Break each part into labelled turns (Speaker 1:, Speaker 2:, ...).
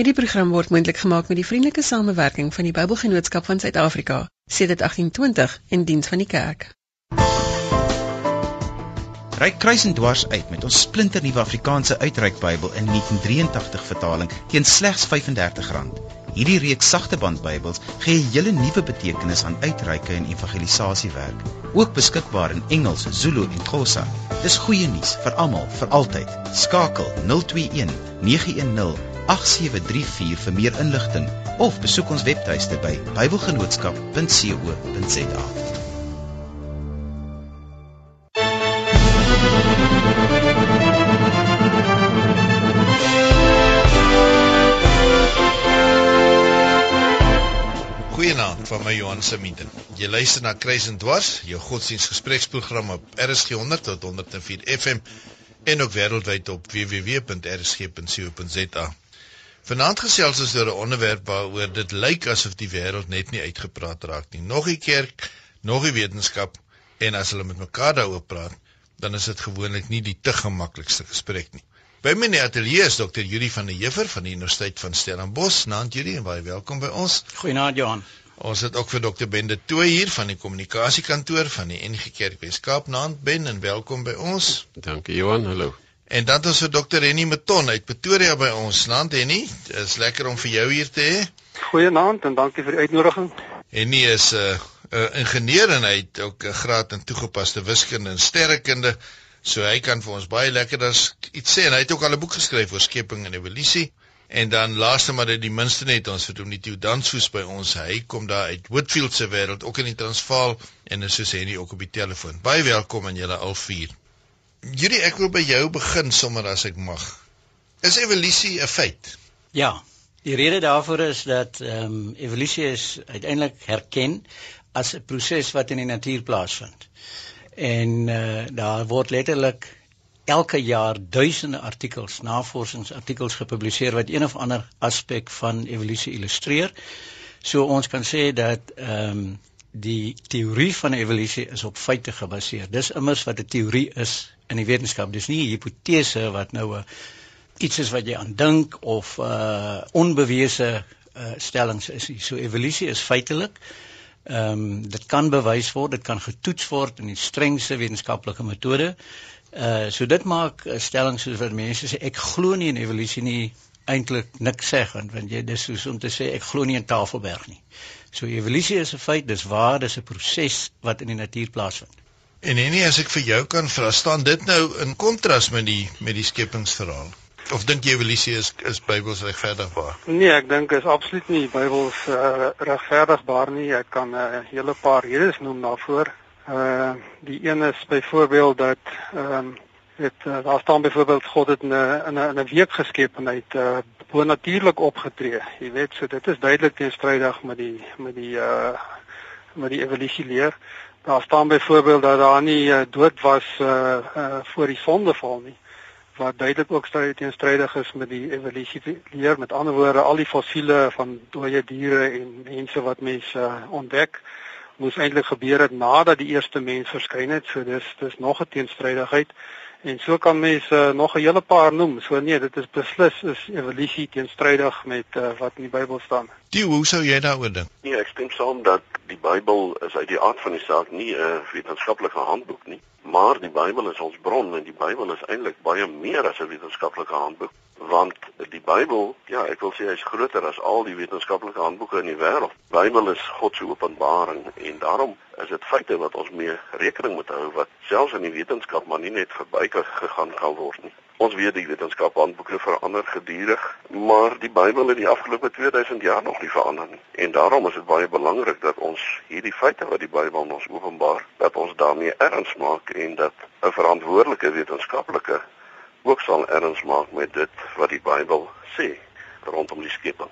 Speaker 1: Hierdie program word moontlik gemaak met die vriendelike samewerking van die Bybelgenootskap van Suid-Afrika, sedert 1820 in diens van die kerk.
Speaker 2: Ryk kruis en dwars uit met ons splinternuwe Afrikaanse uitreik Bybel in 1983 vertaling teen slegs R35. Hierdie reeks sagte band Bybels gee 'n hele nuwe betekenis aan uitreike en evangelisasiewerk. Ook beskikbaar in Engels, Zulu en Xhosa. Dis goeie nuus vir almal, vir altyd. Skakel 021 910 8734 vir meer inligting of besoek ons webtuiste by bybelgenootskap.co.za.
Speaker 3: Goeienaand van my Johan Semiten. Jy luister na Kruis en Dwars, jou godsdienstgespreksprogram op RSG 100 tot 104 FM en ook wêreldwyd op www.rsg.co.za. Vanaand gesels ons oor 'n onderwerp waaroor dit lyk asof die wêreld net nie uitgepraat raak nie. Nog 'n kerk, nog 'n wetenskap en as hulle met mekaar daaroor praat, dan is dit gewoonlik nie die te gemaklikste gesprek nie. By my in die ateljee is Dr. Yuri van der Heever van die Universiteit van Stellenbosch. Naand Yuri en baie welkom by ons.
Speaker 4: Goeienaand Johan.
Speaker 3: Ons het ook vir Dr. Bende Tooi hier van die kommunikasiekantoor van die NG Kerk Weskaap. Naand Ben en welkom by ons.
Speaker 5: Dankie Johan. Hallo.
Speaker 3: En dan het ons vir Dr. Henny Meton uit Pretoria by ons. Naand Henny, is lekker om vir jou hier te hê.
Speaker 6: Goeienaand en dankie vir die uitnodiging.
Speaker 3: Henny is 'n uh, uh, ingenieur en hy het ook 'n graad in toegepaste wiskunde en sterrekunde. So hy kan vir ons baie lekker iets sê en hy het ook al 'n boek geskryf oor skepping en evolusie. En dan laaste maar dit die minste net ons het hom nie toe dansvoes by ons. Hy kom daar uit Whitfield se wêreld, ook in die Transvaal en is soos Henny ook op die telefoon. Baie welkom aan julle al vier. Julle ek wil by jou begin sommer as ek mag. Is evolusie 'n feit?
Speaker 4: Ja. Die rede daarvoor is dat ehm um, evolusie is uiteindelik herken as 'n proses wat in die natuur plaasvind. En uh, daar word letterlik elke jaar duisende artikels, navorsingsartikels gepubliseer wat een of ander aspek van evolusie illustreer. So ons kan sê dat ehm um, die teorie van evolusie is op feite gebaseer. Dis immers wat 'n teorie is in die wetenskap. Dis nie 'n hipotese wat nou 'n iets is wat jy aan dink of 'n uh, onbewese uh, stellings is. So evolusie is feitelik. Ehm um, dit kan bewys word, dit kan getoets word in die strengste wetenskaplike metode. Uh so dit maak uh, stellings soos wat mense sê ek glo nie in evolusie nie eintlik niks sê want jy dis soos om te sê ek glo nie in Tafelberg nie. So evolusie is 'n feit, dis waar, dis 'n proses wat in die natuur plaasvind.
Speaker 3: En en nie as ek vir jou kan vra, staan dit nou in kontras met die met die skepingsverhaal? Of dink jy evolusie is is Bybels regverdigbaar?
Speaker 6: Nee, ek dink is absoluut nie Bybels uh, regverdigbaar nie. Ek kan 'n uh, hele paar redes noem daarvoor. Uh die een is byvoorbeeld dat ehm um, dit uh, daar staan byvoorbeeld God het in 'n in 'n 'n week geskep en hy het uh, bonatuurlik opgetree. Jy weet, so dit is duidelik teenstrydig met die met die uh met die evolusie leer. Daar staan byvoorbeeld dat daar nie uh, dood was uh, uh voor die sondeval nie wat duidelik ook teenstrydig is met die evolusie leer met ander woorde al die fossiele van dooie diere en mense wat mense uh, ontdek moes eintlik gebeur het nadat die eerste mens verskyn het so dis dis nog 'n teenstrydigheid En so kan mense uh, nog 'n hele paar noem. So nee, dit is beslis is evolusie teenstrydig met uh, wat in die Bybel staan.
Speaker 3: Die hoe sou jy daaroor dink?
Speaker 7: Nee, ek stem saam dat die Bybel is uit die aard van die saak nie 'n uh, wetenskaplike handboek nie, maar die Bybel is ons bron en die Bybel is eintlik baie meer as 'n wetenskaplike handboek want die Bybel, ja, ek wil sê hy's groter as al die wetenskaplike handboeke in die wêreld. Bybel is God se openbaring en daarom is dit feite wat ons mee rekening moet hou wat selfs in die wetenskap maar nie net verbyke gegaan kan word nie. Ons weet die wetenskap handboeke verander gedurig, maar die Bybel het die afgelope 2000 jaar nog nie verander nie. En daarom is dit baie belangrik dat ons hierdie feite wat die Bybel ons openbaar, dat ons daarmee erns maak en dat 'n verantwoordelike wetenskaplike ook sal erns maak met dit wat die Bybel sê rondom die skepping.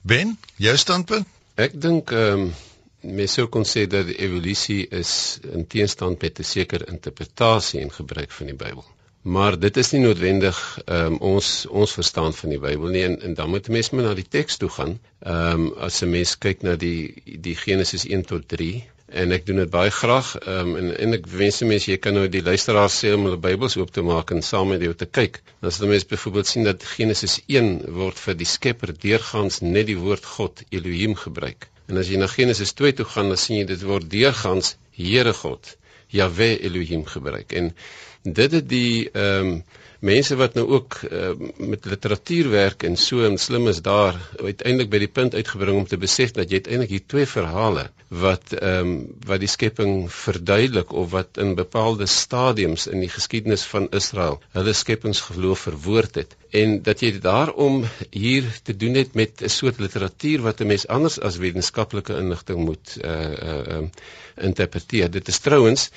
Speaker 3: Ben, jou standpunt?
Speaker 5: Ek dink ehm um, mens sou kon sê dat evolusie is in teenstand met 'n sekere interpretasie en gebruik van die Bybel. Maar dit is nie noodwendig ehm um, ons ons verstaan van die Bybel nie en, en dan moet 'n mens maar na die teks toe gaan. Ehm um, as 'n mens kyk na die die Genesis 1 tot 3 en ek doen dit baie graag um, en en ek wens mense jy kan nou die luisteraars sê om hulle Bybels oop te maak en saam met jou te kyk. Dan sal mense byvoorbeeld sien dat Genesis 1 word vir die Skepper deurgangs net die woord God Elohim gebruik. En as jy na Genesis 2 toe gaan, dan sien jy dit word deurgangs Here God Yahweh Elohim gebruik. En dit het die ehm um, mense wat nou ook uh, met literatuur werk en so en slim is daar uiteindelik by die punt uitgebring om te besef dat jy uiteindelik hier twee verhale wat ehm um, wat die skepping verduidelik of wat in bepaalde stadiums in die geskiedenis van Israel hulle skepingsgeloof verwoord het en dat jy daarom hier te doen het met 'n soort literatuur wat 'n mens anders as wetenskaplike inligting moet uh uh um, interpreteer. Dit is trouens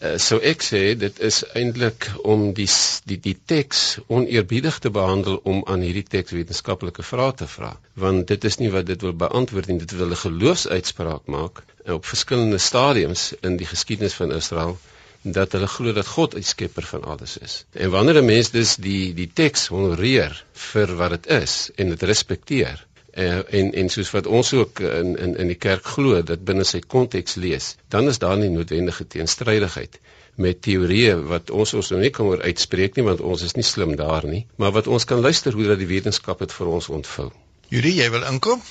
Speaker 5: uh, sou ek sê dit is eintlik om die die die teks oneerbiedig te behandel om aan hierdie teks wetenskaplike vrae te vra want dit is nie wat dit wil beantwoord nie dit wil 'n geloofsuitspraak maak op verskillende stadiums in die geskiedenis van Israel dat hulle glo dat God die skepper van alles is. En wanneer 'n mens dus die die teks honoreer vir wat dit is en dit respekteer, uh, en en soos wat ons ook in in in die kerk glo dat binne sy konteks lees, dan is daar nie noodwendige teenstrydigheid met teorieë wat ons ons nou nie kan oor uitspreek nie want ons is nie slim daar nie, maar wat ons kan luister hoe dat die wetenskap dit vir ons ontvou.
Speaker 3: Yuri, jy wil inkom?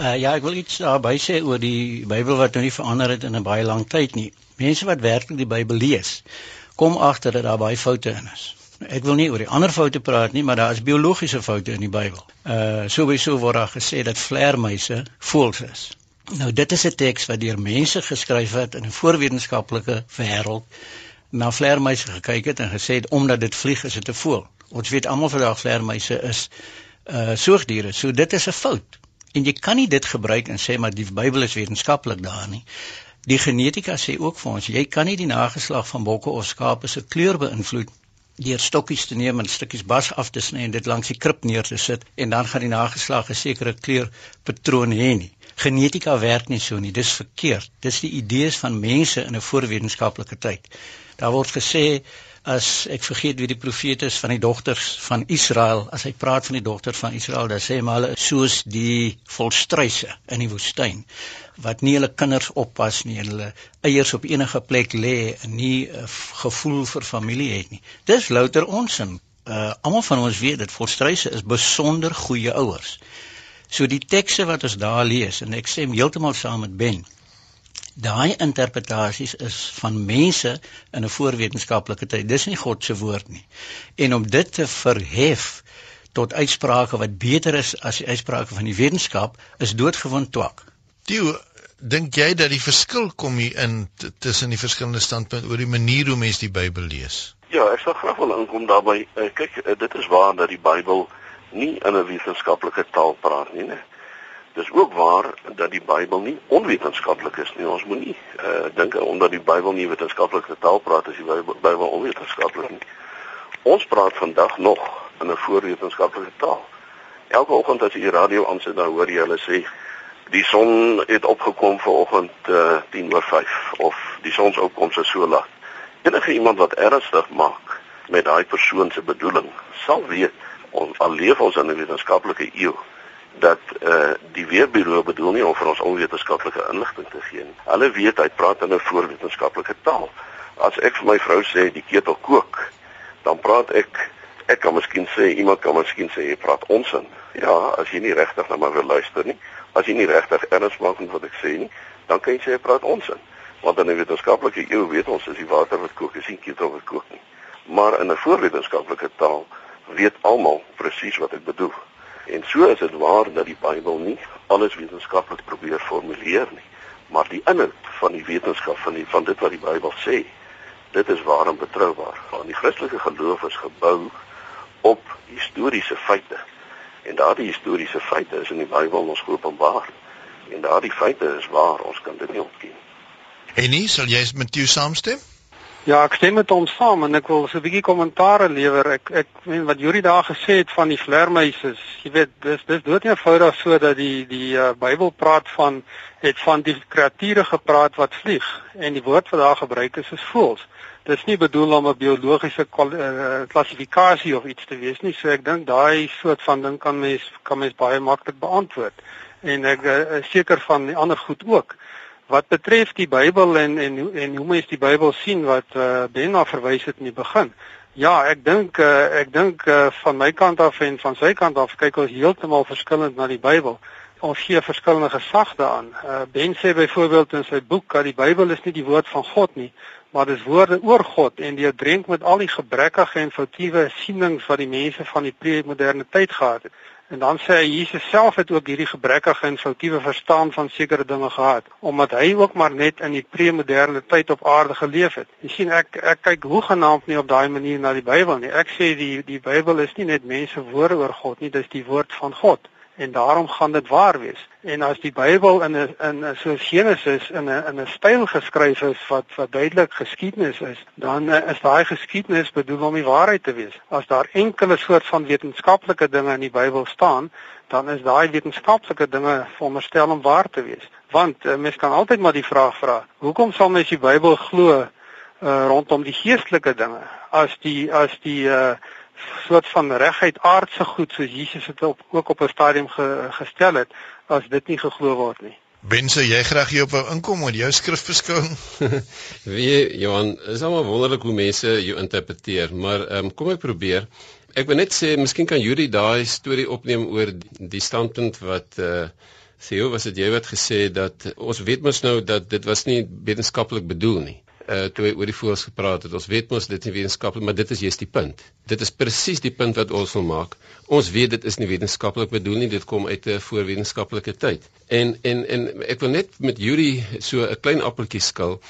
Speaker 4: Uh, ja, ek wil iets daarby sê oor die Bybel wat nou nie verander het in 'n baie lang tyd nie. Mense wat werklik die Bybel lees, kom agter dat daar baie foute in is. Ek wil nie oor die ander foute praat nie, maar daar is biologiese foute in die Bybel. Uh sowieso word daar gesê dat vleermuise voëls is. Nou dit is 'n teks wat deur mense geskryf het in 'n voorwetenskaplike wêreld na vleermuise gekyk het en gesê het omdat dit vlieg is dit 'n voël. Ons weet almal vandag vleermuise is uh soogdiere. So dit is 'n fout. En jy kan nie dit gebruik en sê maar die Bybel is wetenskaplik daar nie. Die genetika sê ook vir ons jy kan nie die nageslag van bokke of skape se kleur beïnvloed deur stokkies te neem en stukkies bas af te sny en dit langs die krip neer te sit en dan gaan die nageslag 'n sekere kleurpatroon hê nie. Genetika werk nie so nie, dis verkeerd. Dis die idees van mense in 'n voorwetenskaplike tyd. Daar word gesê as ek vergeet wie die profeet is van die dogters van Israel, as hy praat van die dogters van Israel, dan sê hy maar hulle soos die volstruise in die woestyn wat nie hulle kinders oppas nie en hulle eiers op enige plek lê en nie 'n gevoel vir familie het nie. Dis louter onsin. Uh almal van ons weet dat volstruise is besonder goeie ouers. So die tekste wat ons daar lees en ek sê heeltemal saam met Ben, daai interpretasies is van mense in 'n voorwetenskaplike tyd. Dis nie God se woord nie. En om dit te verhef tot uitsprake wat beter is as die uitsprake van die wetenskap is doodgewoon twak.
Speaker 3: Theo, dink jy dat die verskil kom hier in tussen die verskillende standpunte oor die manier hoe mense die Bybel lees?
Speaker 7: Ja, ek sal graag wil inkom daarby. Eh, kyk, eh, dit is waar dat die Bybel nie in 'n wetenskaplike taal praat nie, né? Dis ook waar dat die Bybel nie onwetenskaplik is nie. Ons moenie uh dink omdat die Bybel nie wetenskaplike taal praat as die Bybel onwetenskaplik nie. Ons praat vandag nog in 'n voorwetenskaplike taal. Elke oggend as jy die radio aansit, dan hoor jy hulle sê die son het opgekom vanoggend uh 10 oor 5 of die sonsopkoms is so laat. Enige iemand wat ernstig maak met daai persoon se bedoeling, sal weet ons al leef ons in 'n wetenskaplike eeu dat eh uh, die weerbureau bedoel nie om vir ons onwetenskaplike inligting te gee nie. Hulle weet hy praat in 'n voorwetenskaplike taal. As ek vir my vrou sê die ketel kook, dan praat ek ek kan miskien sê iemand kan miskien sê jy praat onsin. Ja, as jy nie regtig na my wil luister nie, as jy nie regtig erns maak met wat ek sê nie, dan kan jy sê jy praat onsin. Want in 'n wetenskaplike eeu weet ons is die water wat kook is nie ketel wat kook nie. Maar in 'n voorwetenskaplike taal weet almal presies wat ek bedoel. En so is dit waar dat die Bybel nie alles wetenskaplik probeer formuleer nie, maar die inhoud van die wetenskap van die van dit wat die Bybel sê, dit is waarom betroubaar. Want die Christelike geloof is gebou op historiese feite. En daardie historiese feite is in die Bybel ons geopenbaar. En daardie feite is waar, ons kan dit nie ontken.
Speaker 3: En nie sal jy met jou saamstem?
Speaker 6: Ja, ek stem met hom saam en ek wil so 'n bietjie kommentaar lewer. Ek ek meen wat Juri daar gesê het van die vlermuise, jy weet, dis dis dood eenvoudig so dat die die uh, Bybel praat van het van die kreature gepraat wat vlieg en die woord wat daar gebruik is is voels. Dis nie bedoel om 'n biologiese uh, klassifikasie of iets te wees nie. So ek dink daai soort van ding kan mens kan mens baie maklik beantwoord. En ek uh, is seker van die ander goed ook Wat betref die Bybel en en en hoe mens die Bybel sien wat uh, Ben na verwys het in die begin. Ja, ek dink uh, ek dink uh, van my kant af en van sy kant af kyk ons heeltemal verskillend na die Bybel. Ons gee verskillende gesag daaraan. Uh, ben sê byvoorbeeld in sy boek dat die Bybel is nie die woord van God nie, maar dis woorde oor God en die drink met al die gebrekkige en foutiewe sienings wat die mense van die pre-moderne tyd gehad het. En dan sê hy Jesus self het ook hierdie gebrekkige en foutiewe verstaan van sekere dinge gehad, omdat hy ook maar net in die pre-moderne tyd op aarde geleef het. Jy sien ek ek kyk hoe genaamd nie op daai manier na die Bybel nie. Ek sê die die Bybel is nie net mense woorde oor God nie, dis die woord van God en daarom gaan dit waar wees. En as die Bybel in 'n in so Genesis in 'n in 'n styl geskryf is wat wat duidelik geskiedenis is, dan uh, is daai geskiedenis bedoel om die waarheid te wees. As daar enkele soort van wetenskaplike dinge in die Bybel staan, dan is daai wetenskaplike dinge veronderstel om waar te wees. Want uh, mens kan altyd maar die vraag vra, hoekom sal mens die Bybel glo uh, rondom die geestelike dinge as die as die uh, soort van reguit aardse goed soos Jesus dit op ook op 'n stadium ge, gestel het as dit nie geglo word nie.
Speaker 3: Bense, jy graag hier op wou inkom met jou skrifbeskouing?
Speaker 5: Wie Johan, is almal wonderlik hoe mense jou interpreteer, maar um, kom ek probeer. Ek wil net sê, miskien kan Juri daai storie opneem oor die standpunt wat eh uh, sê hoe was dit jy wat gesê dat ons weet mos nou dat dit was nie wetenskaplik bedoel nie uh toe hy oor die voels gepraat het. Ons weet mos dit is wetenskaplik, maar dit is juist die punt. Dit is presies die punt wat ons wil maak. Ons weet dit is nie wetenskaplik bedoel nie, dit kom uit 'n voorwetenskaplike tyd. En en en ek wil net met Yuri so 'n klein appeltjie skil.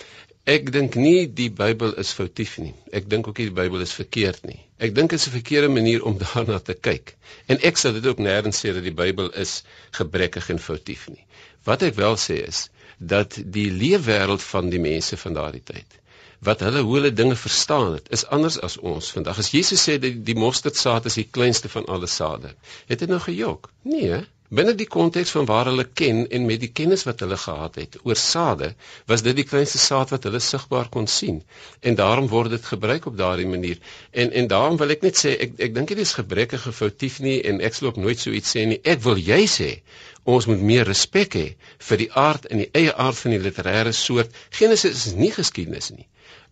Speaker 5: Ek dink nie die Bybel is foutief nie. Ek dink ook nie die Bybel is verkeerd nie. Ek dink dit is 'n verkeerde manier om daarna te kyk. En ek sal dit ook nêrens sê dat die Bybel is gebrekkig en foutief nie. Wat ek wel sê is dat die leefwêreld van die mense van daardie tyd wat hulle hoe hulle dinge verstaan het is anders as ons vandag. As Jesus sê dat die mosterdsaad is die kleinste van alle sade, het dit nou gejok? Nee, binne die konteks van waar hulle ken en met die kennis wat hulle gehad het oor sade, was dit die kleinste saad wat hulle sigbaar kon sien. En daarom word dit gebruik op daardie manier. En en daarom wil ek net sê ek ek dink dit is gebrekkige foutief nie en ek sal ook nooit so iets sê nie. Ek wil jy sê ons moet meer respek hê vir die aard en die eie aard van die literêre soort. Genesis is nie geskiedenis nie.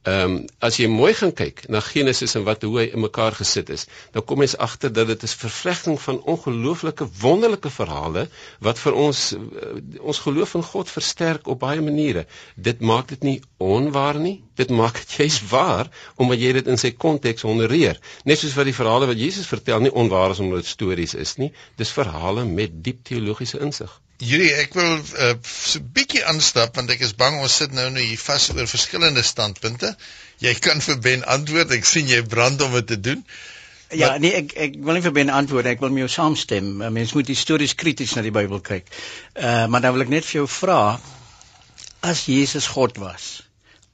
Speaker 5: Ehm um, as jy mooi gaan kyk na Genesis en wat hoe hy in mekaar gesit is, dan kom mens agter dat dit is vervlegting van ongelooflike wonderlike verhale wat vir ons uh, ons geloof in God versterk op baie maniere. Dit maak dit nie onwaar nie, dit maak dit juis waar omdat jy dit in sy konteks honoreer. Net soos wat die verhale wat Jesus vertel nie onwaar is omdat dit stories is nie, dis verhale met diep teologiese insig.
Speaker 3: Julie, ek wil uh, so 'n bietjie aanstap want ek is bang ons sit nou nou hier vas oor verskillende standpunte. Jy kan vir Ben antwoord. Ek sien jy brand om dit te doen.
Speaker 4: Ja, maar, nee, ek ek wil nie vir Ben antwoord. Ek wil met jou saamstem. Mense moet histories krities na die Bybel kyk. Uh maar dan wil ek net vir jou vra as Jesus God was,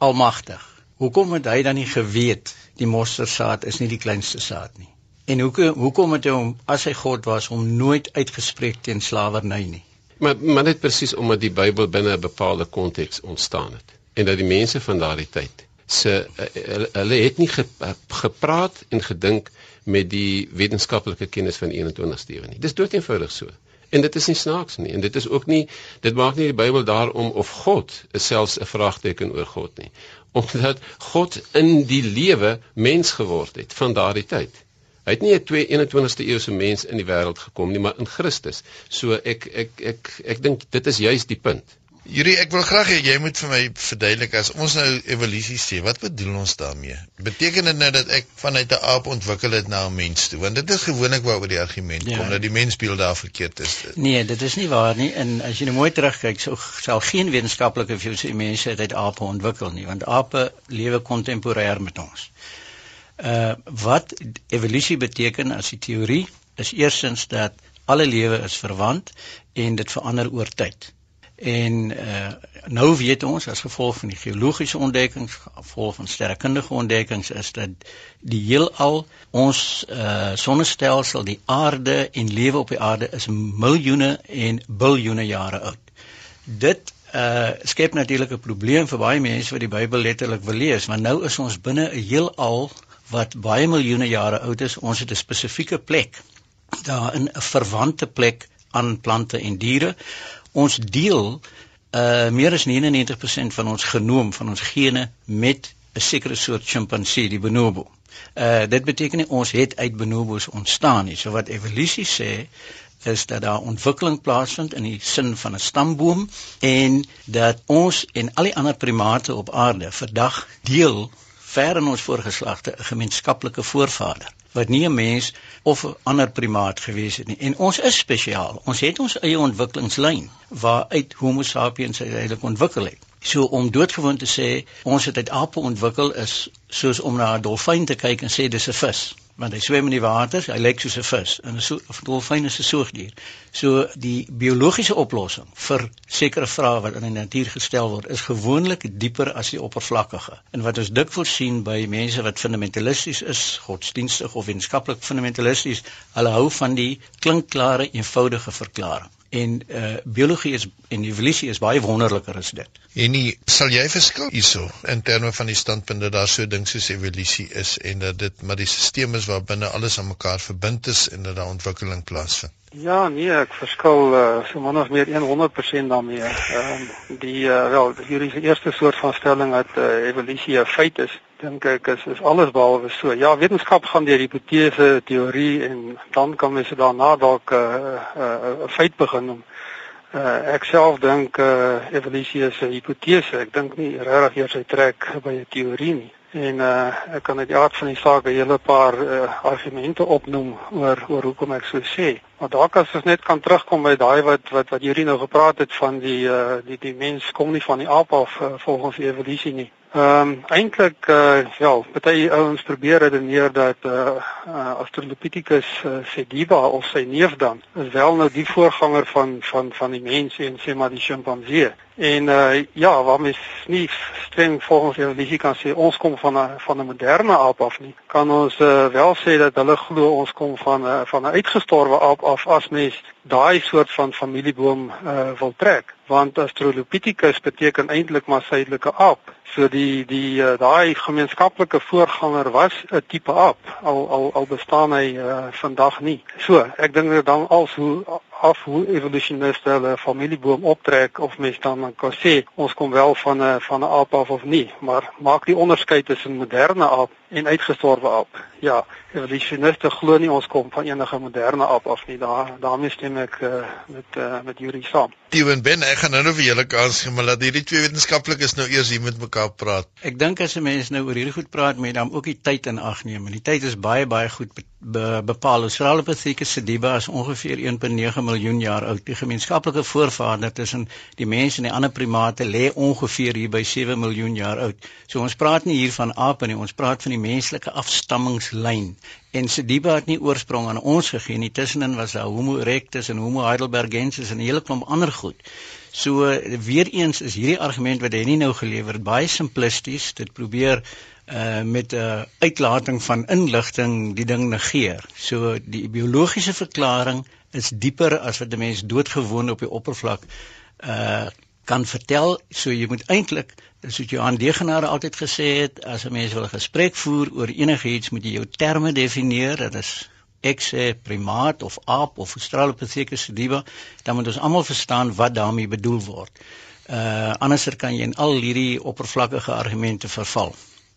Speaker 4: almagtig. Hoekom het hy dan nie geweet die mosterdsaad is nie die kleinste saad nie? En hoekom hoekom het hy hom as hy God was hom nooit uitgespreek teen slawerny nie?
Speaker 5: Maar maar net presies omdat die Bybel binne 'n bepaalde konteks ontstaan het en dat die mense van daardie tyd se hulle het nie gepraat en gedink met die wetenskaplike kennis van 21ste eeu nie. Dis doeteenvoudig so. En dit is nie snaaks nie en dit is ook nie dit maak nie die Bybel daarom of God is selfs 'n vraagteken oor God nie. Omdat God in die lewe mens geword het van daardie tyd. Hy het nie 'n 21ste eeuse mens in die wêreld gekom nie, maar in Christus. So ek ek ek ek dink dit is juis die punt.
Speaker 3: Yuri, ek wil graag hê jy moet vir my verduidelik as ons nou evolusie sê, wat bedoel ons daarmee? Beteken dit nou dat ek vanuit 'n aap ontwikkel het na 'n mens toe? Want dit is gewoonlik waaroor die argument ja. kom dat die mensbeeld daar verkeerd is.
Speaker 4: Nee, dit is nie waar nie. En as jy nou mooi terugkyk, sou sal geen wetenskaplike vir sê mense het uit ape ontwikkel nie, want ape lewe kontemporêr met ons. Uh wat evolusie beteken as die teorie is eersins dat alle lewe is verwant en dit verander oor tyd. En uh nou weet ons as gevolg van die geologiese ontdekkings, gevolg van sterrekundige ontdekkings is dat die heelal ons uh sonnestelsel, die aarde en lewe op die aarde is miljoene en biljoene jare oud. Dit uh skep natuurlik 'n probleem vir baie mense wat die Bybel letterlik wil lees, want nou is ons binne 'n heelal wat baie miljoene jare oud is. Ons het 'n spesifieke plek daar in 'n verwante plek aan plante en diere. Ons deel uh meer as 99% van ons genoom van ons gene met 'n sekere soort sjimpansee, die bonobo. Uh dit beteken nie ons het uit bonobos ontstaan nie. So wat evolusie sê is dat daar ontwikkeling plaasvind in die sin van 'n stamboom en dat ons en al die ander primate op aarde vandag deel ver in ons voorgeslagte 'n gemeenskaplike voorvader wat nie 'n mens of 'n ander primaat gewees het nie. En ons is spesiaal. Ons het ons eie ontwikkelingslyn waaruit Homo sapiens eintlik ontwikkel het. So om doodgewoon te sê ons het uit ape ontwikkel is soos om na 'n dolfyn te kyk en sê dis 'n vis want hy swem in die water, hy lyk soos 'n vis en 'n so, dolfyn is 'n soogdier. So die biologiese oplossing vir sekere vrae wat in die natuur gestel word, is gewoonlik dieper as die oppervlakkige. En wat ons dikwels sien by mense wat fundamentalisties is, godsdienstig of wetenskaplik fundamentalisties, hulle hou van die klinkklare, eenvoudige verklaring en uh biologie is en evolusie is baie wonderliker as dit.
Speaker 3: En nie sal jy verskil hierso in terme van die standpunt dat daar so ding soos evolusie is en dat dit maar die stelsel is waarbinne alles aan mekaar verbind is en dat daar ontwikkeling plaasvind?
Speaker 6: Ja, nee, ek verskil uh, so min of meer 100% daarmee. Ehm um, die uh, wel, hierdie is die eerste soort van stelling dat uh, evolusie 'n feit is. Dink ek is is alles behalwe so. Ja, wetenskap gaan deur hipotese, teorie en dan kan mens daarna dalk 'n uh, uh, uh, feit begin noem. Uh, ek self dink uh, evolusie is 'n hipotese. Ek dink nie regtig eers hy trek by 'n teorie nie en uh, ek kan uit die aard van die saak 'n hele paar uh, argumente opnoem oor oor hoekom ek so sê. Maar dalk as ons net kan terugkom by daai wat wat wat Juri nou gepraat het van die uh, die die mens kom nie van die aap af uh, volgens die evolusie nie. Ehm um, eintlik uh, ja, baie ouens probeer redeneer dat uh, uh Australopithecus uh, sediba of sy neef dan is wel nou die voorganger van van van die mens en sê maar die sjimpansee. En uh ja, waar mens nie streng volgens evolusie kan sê ons kom van 'n van 'n moderne aap af nie, kan ons uh, wel sê dat hulle glo ons kom van 'n van 'n uitgestorwe aap af as mens daai soort van familieboom uh wil trek want Australopithecus beteken eintlik maar suidelike aap. So die die uh, daai gemeenskaplike voorganger was 'n tipe aap al al al bestaan hy uh, vandag nie. So, ek dink dit dan als hoe af hoe evolusioniste hulle familieboom optrek of mens dan kan sê ons kom wel van 'n van 'n aap af of nie, maar maak die onderskeid tussen moderne aap en uitgestorwe aap. Ja, evolusioniste glo nie ons kom van enige moderne aap af nie. Daar daarmee stem ek uh, met uh, met Yuri saam.
Speaker 3: Steven Ben, ek gaan nou nou vir julle kans gee, maar laat hierdie twee wetenskaplikes nou eers hier met mekaar praat.
Speaker 4: Ek dink as 'n mens nou oor hierdie goed praat, moet jy dan ook die tyd in ag neem. En die tyd is baie baie goed be be bepaal. Australopithecus sediba is ongeveer 1.9 miljoen jaar oud. Die gemeenskaplike voorvader tussen die mens en die ander primate lê ongeveer hier by 7 miljoen jaar oud. So ons praat nie hier van ape nie, ons praat van die menslike afstammingslyn. En Sediba het nie oorsprong aan ons gegee nie. Tussenin was daar Homo erectus en Homo heidelbergensis en 'n hele klomp ander goed. So weer eens is hierdie argument wat hy nie nou gelewer het baie simplisties. Dit probeer uh met 'n uh, uitlating van inligting die ding negeer. So die biologiese verklaring is dieper as wat 'n mens doodgewoon op die oppervlak uh kan vertel. So jy moet eintlik soos Johan Degenaar altyd gesê het, as 'n mens wil 'n gesprek voer oor enigiets, moet jy jou terme definieer. Dit is ek sê primaat of aap of Australopithecus sediba, dan moet ons almal verstaan wat daarmee bedoel word. Uh anderser kan jy in al hierdie oppervlakkige argumente verval.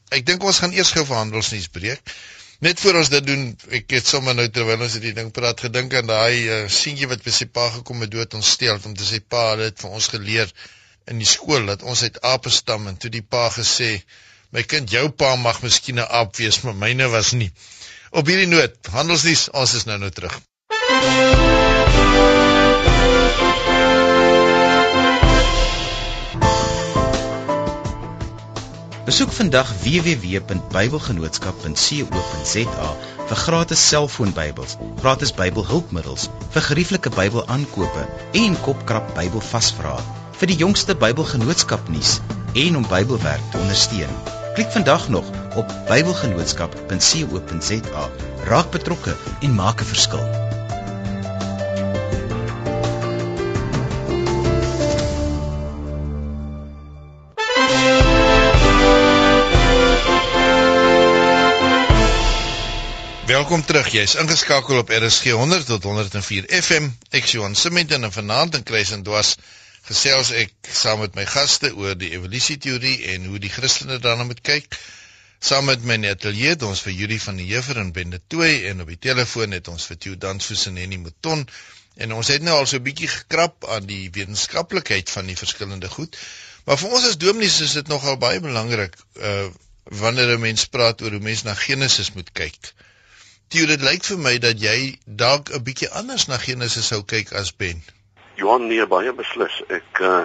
Speaker 3: Ek dink ons gaan eers gou verhandelsnuus breek. Net voor ons dit doen, ek het sommer nou terwyl ons hierdie ding praat gedink aan daai uh, seentjie wat sy pa gekom het dood ontstel om te sê pa het vir ons geleer in die skool dat ons uit ape stam en toe die pa gesê my kind jou pa mag miskien 'n aap wees maar myne was nie. Op hierdie noot handelsdies ons is nou nou terug.
Speaker 2: Besoek vandag www.bybelgenootskap.co.za vir gratis selfoonbybels, gratis Bybelhulpmiddels, vir gerieflike Bybelaankope en kopkrap Bybelvasvrae vir die jongste Bybelgenootskap nuus en om Bybelwerk te ondersteun. Klik vandag nog op bybelgenootskap.co.za. Raak betrokke en maak 'n verskil.
Speaker 3: Welkom terug. Jy's ingeskakel op RSG 100 tot 104 FM. Ek is Johan Simmet en vanaand in Kruis en Dwas gesels ek saam met my gaste oor die evolusieteorie en hoe die Christene daarna moet kyk. Saam met my in die ateljee het ons vir Julie van die Heever en Bende Tooi en op die telefoon het ons vir Theo Dansfoos en Henny Mouton en ons het nou al so 'n bietjie gekrap aan die wetenskaplikheid van die verskillende goed. Maar vir ons as dominees is dit nogal baie belangrik uh wanneer 'n mens praat oor hoe mens na Genesis moet kyk. Theo, dit lyk vir my dat jy dalk 'n bietjie anders na Genesis sou kyk as Ben.
Speaker 7: Johan nee baie beslis. Ek uh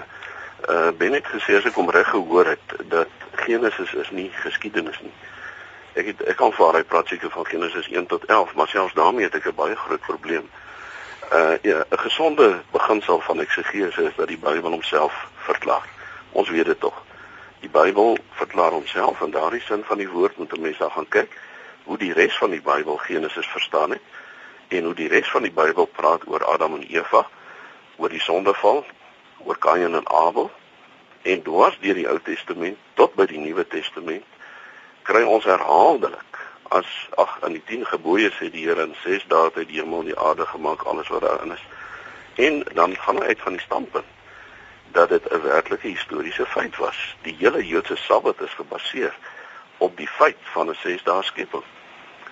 Speaker 7: uh ben ek gesê as ek hom reg gehoor het dat Genesis is nie geskiedenis nie. Ek het ek kan vaar hy praat seker van Genesis 1 tot 11, maar selfs daarmee het ek 'n baie groot probleem. Uh ja, 'n gesonde beginsel van eksegese is dat die Bybel homself verklaar. Ons weet dit tog. Die Bybel verklaar homself en daardie sin van die woord moet 'n mens dan gaan kyk hoe die res van die Bybel Genesis verstaan het en hoe die res van die Bybel praat oor Adam en Eva oor die sondeval, oor Kain en Abel en dwars deur die Ou Testament tot by die Nuwe Testament kry ons herhaaldelik as ag in die 10 gebooie sê die Here in 6 dae het hy die hemel en die aarde gemaak alles wat daarin is. En dan gaan hy uit van die standpunt dat dit 'n werklike historiese feit was. Die hele Joodse Sabbat is gebaseer op die feit van 'n 6 dae skepping.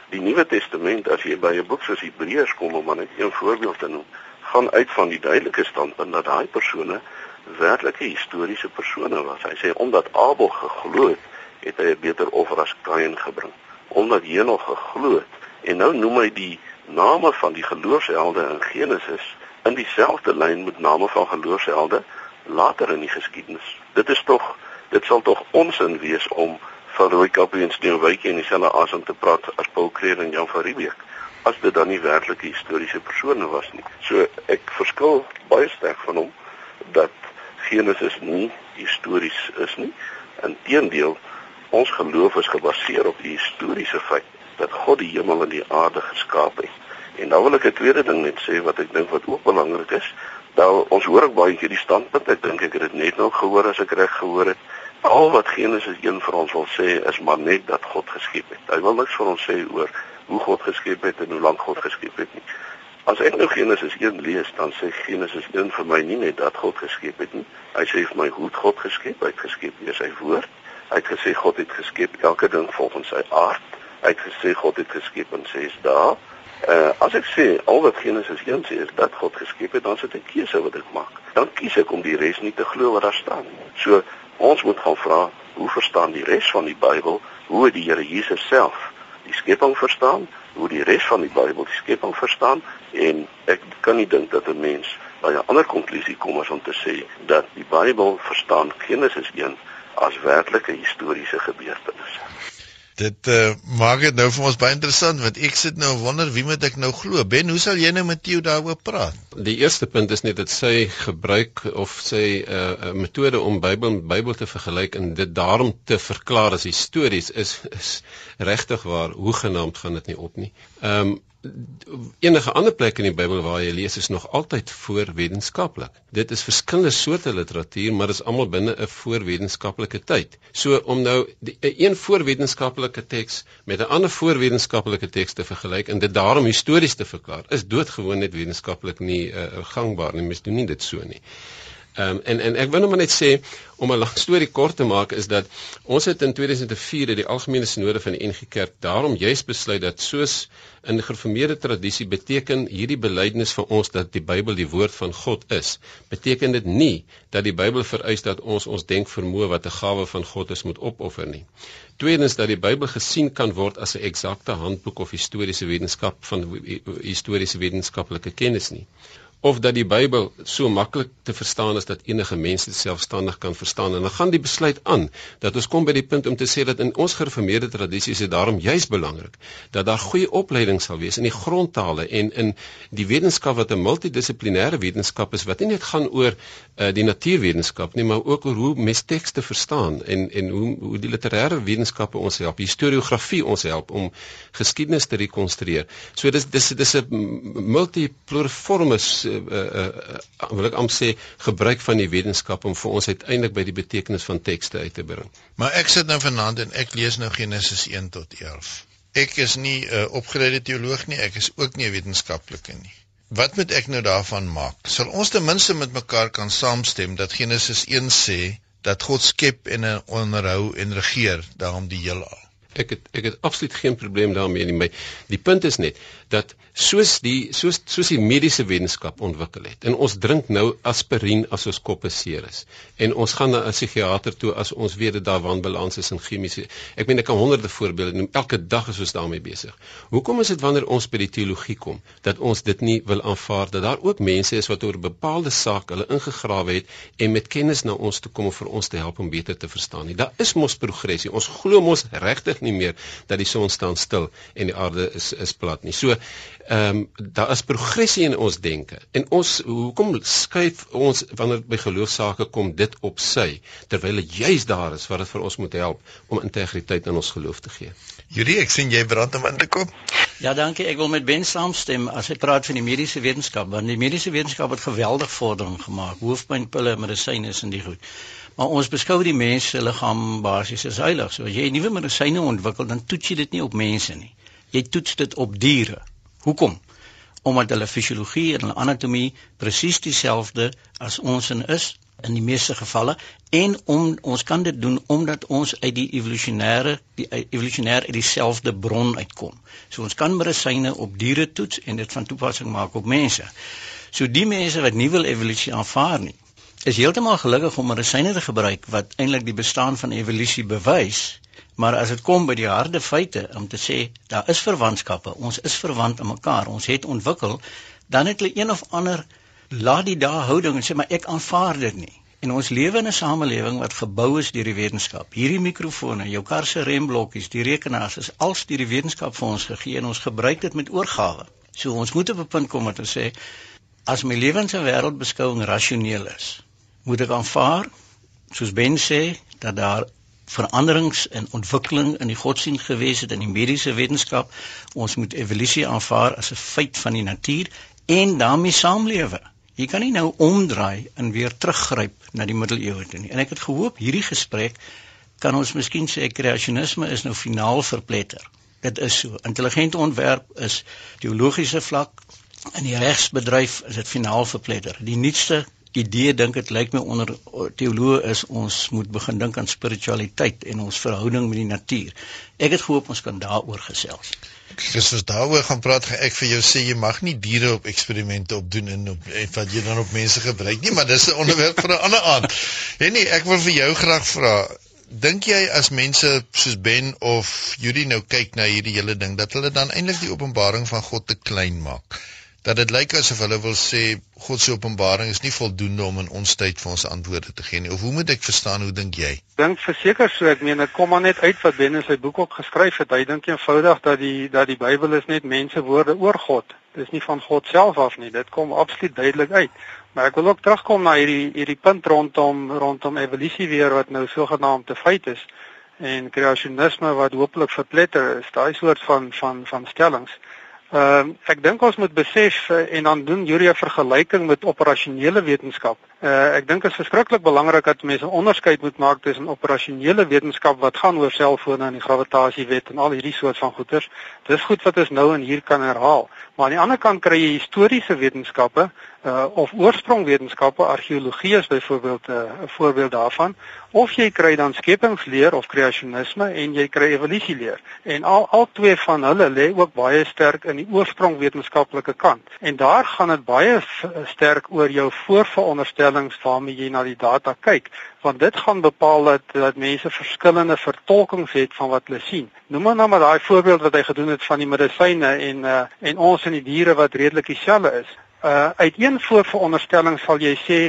Speaker 7: Die Nuwe Testament as jy by 'n boek soos Hebreërs kom om net een voorbeeld te noem, gaan uit van die duidelike standpunt dat daai persone werklike historiese persone was. Hy sê omdat Abel geglo het, het hy 'n beter offer as Kain gebring. Omdat Henog geglo het en nou noem hy die name van die geloofshelde in Genesis in dieselfde lyn met name van geloofshelde later in die geskiedenis. Dit is tog dit sal tog onsin wees om van Roy Kappie en Sneeuwwykie in dieselfde asem te praat as Paul Kreer en Jan van Riebeeck as dit dan nie werklike historiese persone was nie. So ek verskil baie sterk van hom dat Genesis nie histories is nie. Inteendeel, ons geloof is gebaseer op die historiese feit dat God die hemel en die aarde geskaap het. En nou wil ek 'n tweede ding net sê wat ek dink wat ook belangrik is. Nou ons hoor ook baie keer die standpunt. Ek dink ek het dit net nou gehoor as ek reg gehoor het. Al wat Genesis 1 vir ons wil sê is maar net dat God geskep het. Hy wil niks vir ons sê oor hoe God geskep het en hoe lank God geskep het nie. As ek nou Genesis 1 lees, dan sê Genesis 1 vir my nie net dat God geskep het nie. Hy sê vir my hoe God geskep, hy het geskep deur sy woord. Hy het gesê God het geskep elke ding volgens sy aard. Hy het gesê God het geskep in 6 dae. Uh as ek sê al wat Genesis 1 sê is dat God geskep het, dan sit ek keuse wat ek maak. Dan kies ek om die res nie te glo wat daar staan nie. So ons moet gaan vra, hoe verstaan die res van die Bybel hoe die Here Jesus self die skepping verstaan, hoe die res van die Bybel die skepping verstaan en ek kan nie dink dat 'n mens by 'n ander konklusie kom as om te sê dat die Bybel verstaan Genesis 1 as werklike historiese gebeurtenis.
Speaker 3: Dit uh, maak dit nou vir ons baie interessant want ek sit nou wonder wie moet ek nou glo? Ben, hoe sal jy nou met Theo daaroor praat?
Speaker 5: Die eerste punt is net dat sy gebruik of sy 'n uh, uh, metode om Bybel met Bybel te vergelyk en dit daarom te verklaar as histories is is regtig waar hoegenaamd gaan dit nie op nie. Ehm um, enige ander plek in die Bybel waar jy lees is nog altyd voorwetenskaplik. Dit is verskillende soorte literatuur, maar dit is almal binne 'n voorwetenskaplike tyd. So om nou 'n een voorwetenskaplike teks met 'n ander voorwetenskaplike teks te vergelyk en dit daarom histories te verklaar, is doodgewoon net wetenskaplik nie uh, gangbaar nie. Mens doen nie dit so nie. Ehm um, en en ek wil net maar net sê om 'n lang storie kort te maak is dat ons het in 2004 uit die algemene sinode van die NG Kerk daarom juis besluit dat soos in gereformeerde tradisie beteken hierdie belydenis van ons dat die Bybel die woord van God is, beteken dit nie dat die Bybel vereis dat ons ons denkvermoë wat 'n gawe van God is moet opoffer nie. Tweedens dat die Bybel gesien kan word as 'n eksakte handboek of historiese wetenskap van historiese wetenskaplike kennis nie of dat die Bybel so maklik te verstaan is dat enige mens dit selfstandig kan verstaan. En dan gaan die besluit aan dat ons kom by die punt om te sê dat in ons gereformeerde tradisie is daarom juis belangrik dat daar goeie opleiding sal wees in die grondtale en in die wetenskap wat 'n multidissiplinêre wetenskap is wat nie net gaan oor uh, die natuurwetenskap nie maar ook oor hoe mens tekste verstaan en en hoe hoe die literêre wetenskappe ons help historiografie ons help om geskiedenis te rekonstrueer. So dis dis dis 'n multipluriformis uh, uh, wil ek amper sê gebruik van die wetenskap om vir ons uiteindelik by die betekenis van tekste uit te bring.
Speaker 3: Maar ek sit nou vanaand en ek lees nou Genesis 1 tot 11. Ek is nie 'n uh, opgeleide teoloog nie, ek is ook nie 'n wetenskaplike nie. Wat moet ek nou daarvan maak? Sal ons ten minste met mekaar kan saamstem dat Genesis 1 sê dat God skep en onderhou en regeer daarom die heelal?
Speaker 5: Ek het ek het absoluut geen probleem daarmee nie. My die punt is net dat soos die soos soos die mediese wetenskap ontwikkel het en ons drink nou aspirien as ons koppe seer is en ons gaan na 'n psigiater toe as ons weet dat daar wanbalans is in chemiese ek meen ek kan honderde voorbeelde noem elke dag is ons daarmee besig hoekom is dit wanneer ons by die teologie kom dat ons dit nie wil aanvaar dat daar ook mense is wat oor 'n bepaalde saak hulle ingegrawe het en met kennis na ons toe kom om vir ons te help om beter te verstaan nie? Daar is mos progressie ons glo mos regtig nie meer dat die son staan stil en die aarde is is plat nie. So ehm um, daar is progressie in ons denke. En ons hoekom skuif ons wanneer by geloofsaake kom dit op sy terwyl dit juis daar is wat dit vir ons moet help om integriteit in ons geloof te gee.
Speaker 3: Julie, ek sien jy brand om in te kom.
Speaker 4: Ja, dankie. Ek wil met Ben saamstem as hy praat van die mediese wetenskap, want die mediese wetenskap het geweldig vordering gemaak. Hoofpynpille, medisyne is in die goed. Maar ons beskou die mens se liggaam basies as heilig. So as jy nuwe medisyne ontwikkel, dan toets jy dit nie op mense nie. Jy toets dit op diere. Hoekom? Omdat hulle fisiologie en hulle anatomie presies dieselfde as ons in is in die meeste gevalle en om ons kan dit doen omdat ons uit die evolusionêre die evolusionêr uit dieselfde bron uitkom. So ons kan medisyne op diere toets en dit van toepassing maak op mense. So die mense wat nie wil evolusie aanvaar nie, is heeltemal gelukkig om medisyne te gebruik wat eintlik die bestaan van evolusie bewys Maar as dit kom by die harde feite om te sê daar is verwantskappe, ons is verwant aan mekaar, ons het ontwikkel, dan het hulle een of ander laat die dae houding en sê maar ek aanvaar dit nie. En ons lewe in 'n samelewing wat gebou is deur die wetenskap. Hierdie mikrofone, jou kar se remblokkies, die rekenaars is als deur die wetenskap vir ons gegee en ons gebruik dit met oorgawe. So ons moet op 'n punt kom om te sê as my lewens en wêreldbeskouing rasioneel is, moet ek aanvaar soos Ben sê dat daar veranderings en ontwikkeling in die godsdienst gewees het in die mediese wetenskap. Ons moet evolusie aanvaar as 'n feit van die natuur en daarmee saamlewe. Jy kan nie nou omdraai en weer teruggryp na die middeleeue toe nie. En ek het gehoop hierdie gesprek kan ons miskien sê kreasionisme is nou finaal verpletter. Dit is so. Intelligente ontwerp is teologiese vlak in die regsbedryf is dit finaal verpletter. Die nuutste idee dink dit lyk my onder teoloë is ons moet begin dink aan spiritualiteit en ons verhouding met die natuur. Ek het gehoop ons kan daaroor gesels.
Speaker 3: Christus daaroor gaan praat gaan ek vir jou sê jy mag nie diere op eksperimente opdoen en op en wat jy dan op mense gebruik nie, maar dis 'n onderwerp vir 'n ander aand. En nee, ek wil vir jou graag vra Dink jy as mense soos Ben of Judy nou kyk na hierdie hele ding dat hulle dan eintlik die openbaring van God te klein maak? Dat dit lyk asof hulle wil sê God se openbaring is nie voldoende om in ons tyd vir ons antwoorde te gee nie. Of hoe moet ek verstaan hoe dink jy?
Speaker 6: Dink verseker so, ek meen dit kom maar net uit wat Ben in sy boek ook geskryf het. Hy dink eenvoudig dat die dat die Bybel is net mense woorde oor God. Dit is nie van God self af nie. Dit kom absoluut duidelik uit. Maar ek wil ook terugkom na hierdie hierdie punt rondom rondom evolusie weer wat nou sogenaamd te feit is en kreasionisme wat hopelik verpletter is. Daai soort van van van stellings. Ehm uh, ek dink ons moet besef uh, en dan doen Julia vergelyking met operasionele wetenskap. Uh, ek dink dit is verskriklik belangrik dat mense onderskeid moet maak tussen operasionele wetenskap wat gaan oor selfone en die gravitasiewet en al hierdie soort van goeters. Dis goed wat ons nou en hier kan herhaal. Maar aan die ander kant kry jy historiese wetenskappe uh, of oorsprongwetenskappe, argeologie is byvoorbeeld 'n uh, voorbeeld daarvan, of jy kry dan skepingsleer of kreasionisme en jy kry evolusieleer. En al al twee van hulle lê ook baie sterk in die oorsprongwetenskaplike kant. En daar gaan dit baie sterk oor jou voorveronderstellings waarmee jy na die data kyk want dit gaan bepaal dat dat mense verskillende vertolkings het van wat hulle sien. Noem maar nou maar daai voorbeeld wat hy gedoen het van die medisyne en uh, en ons en die diere wat redelik dieselfde is uh uit een voorveronderstelling sal jy sê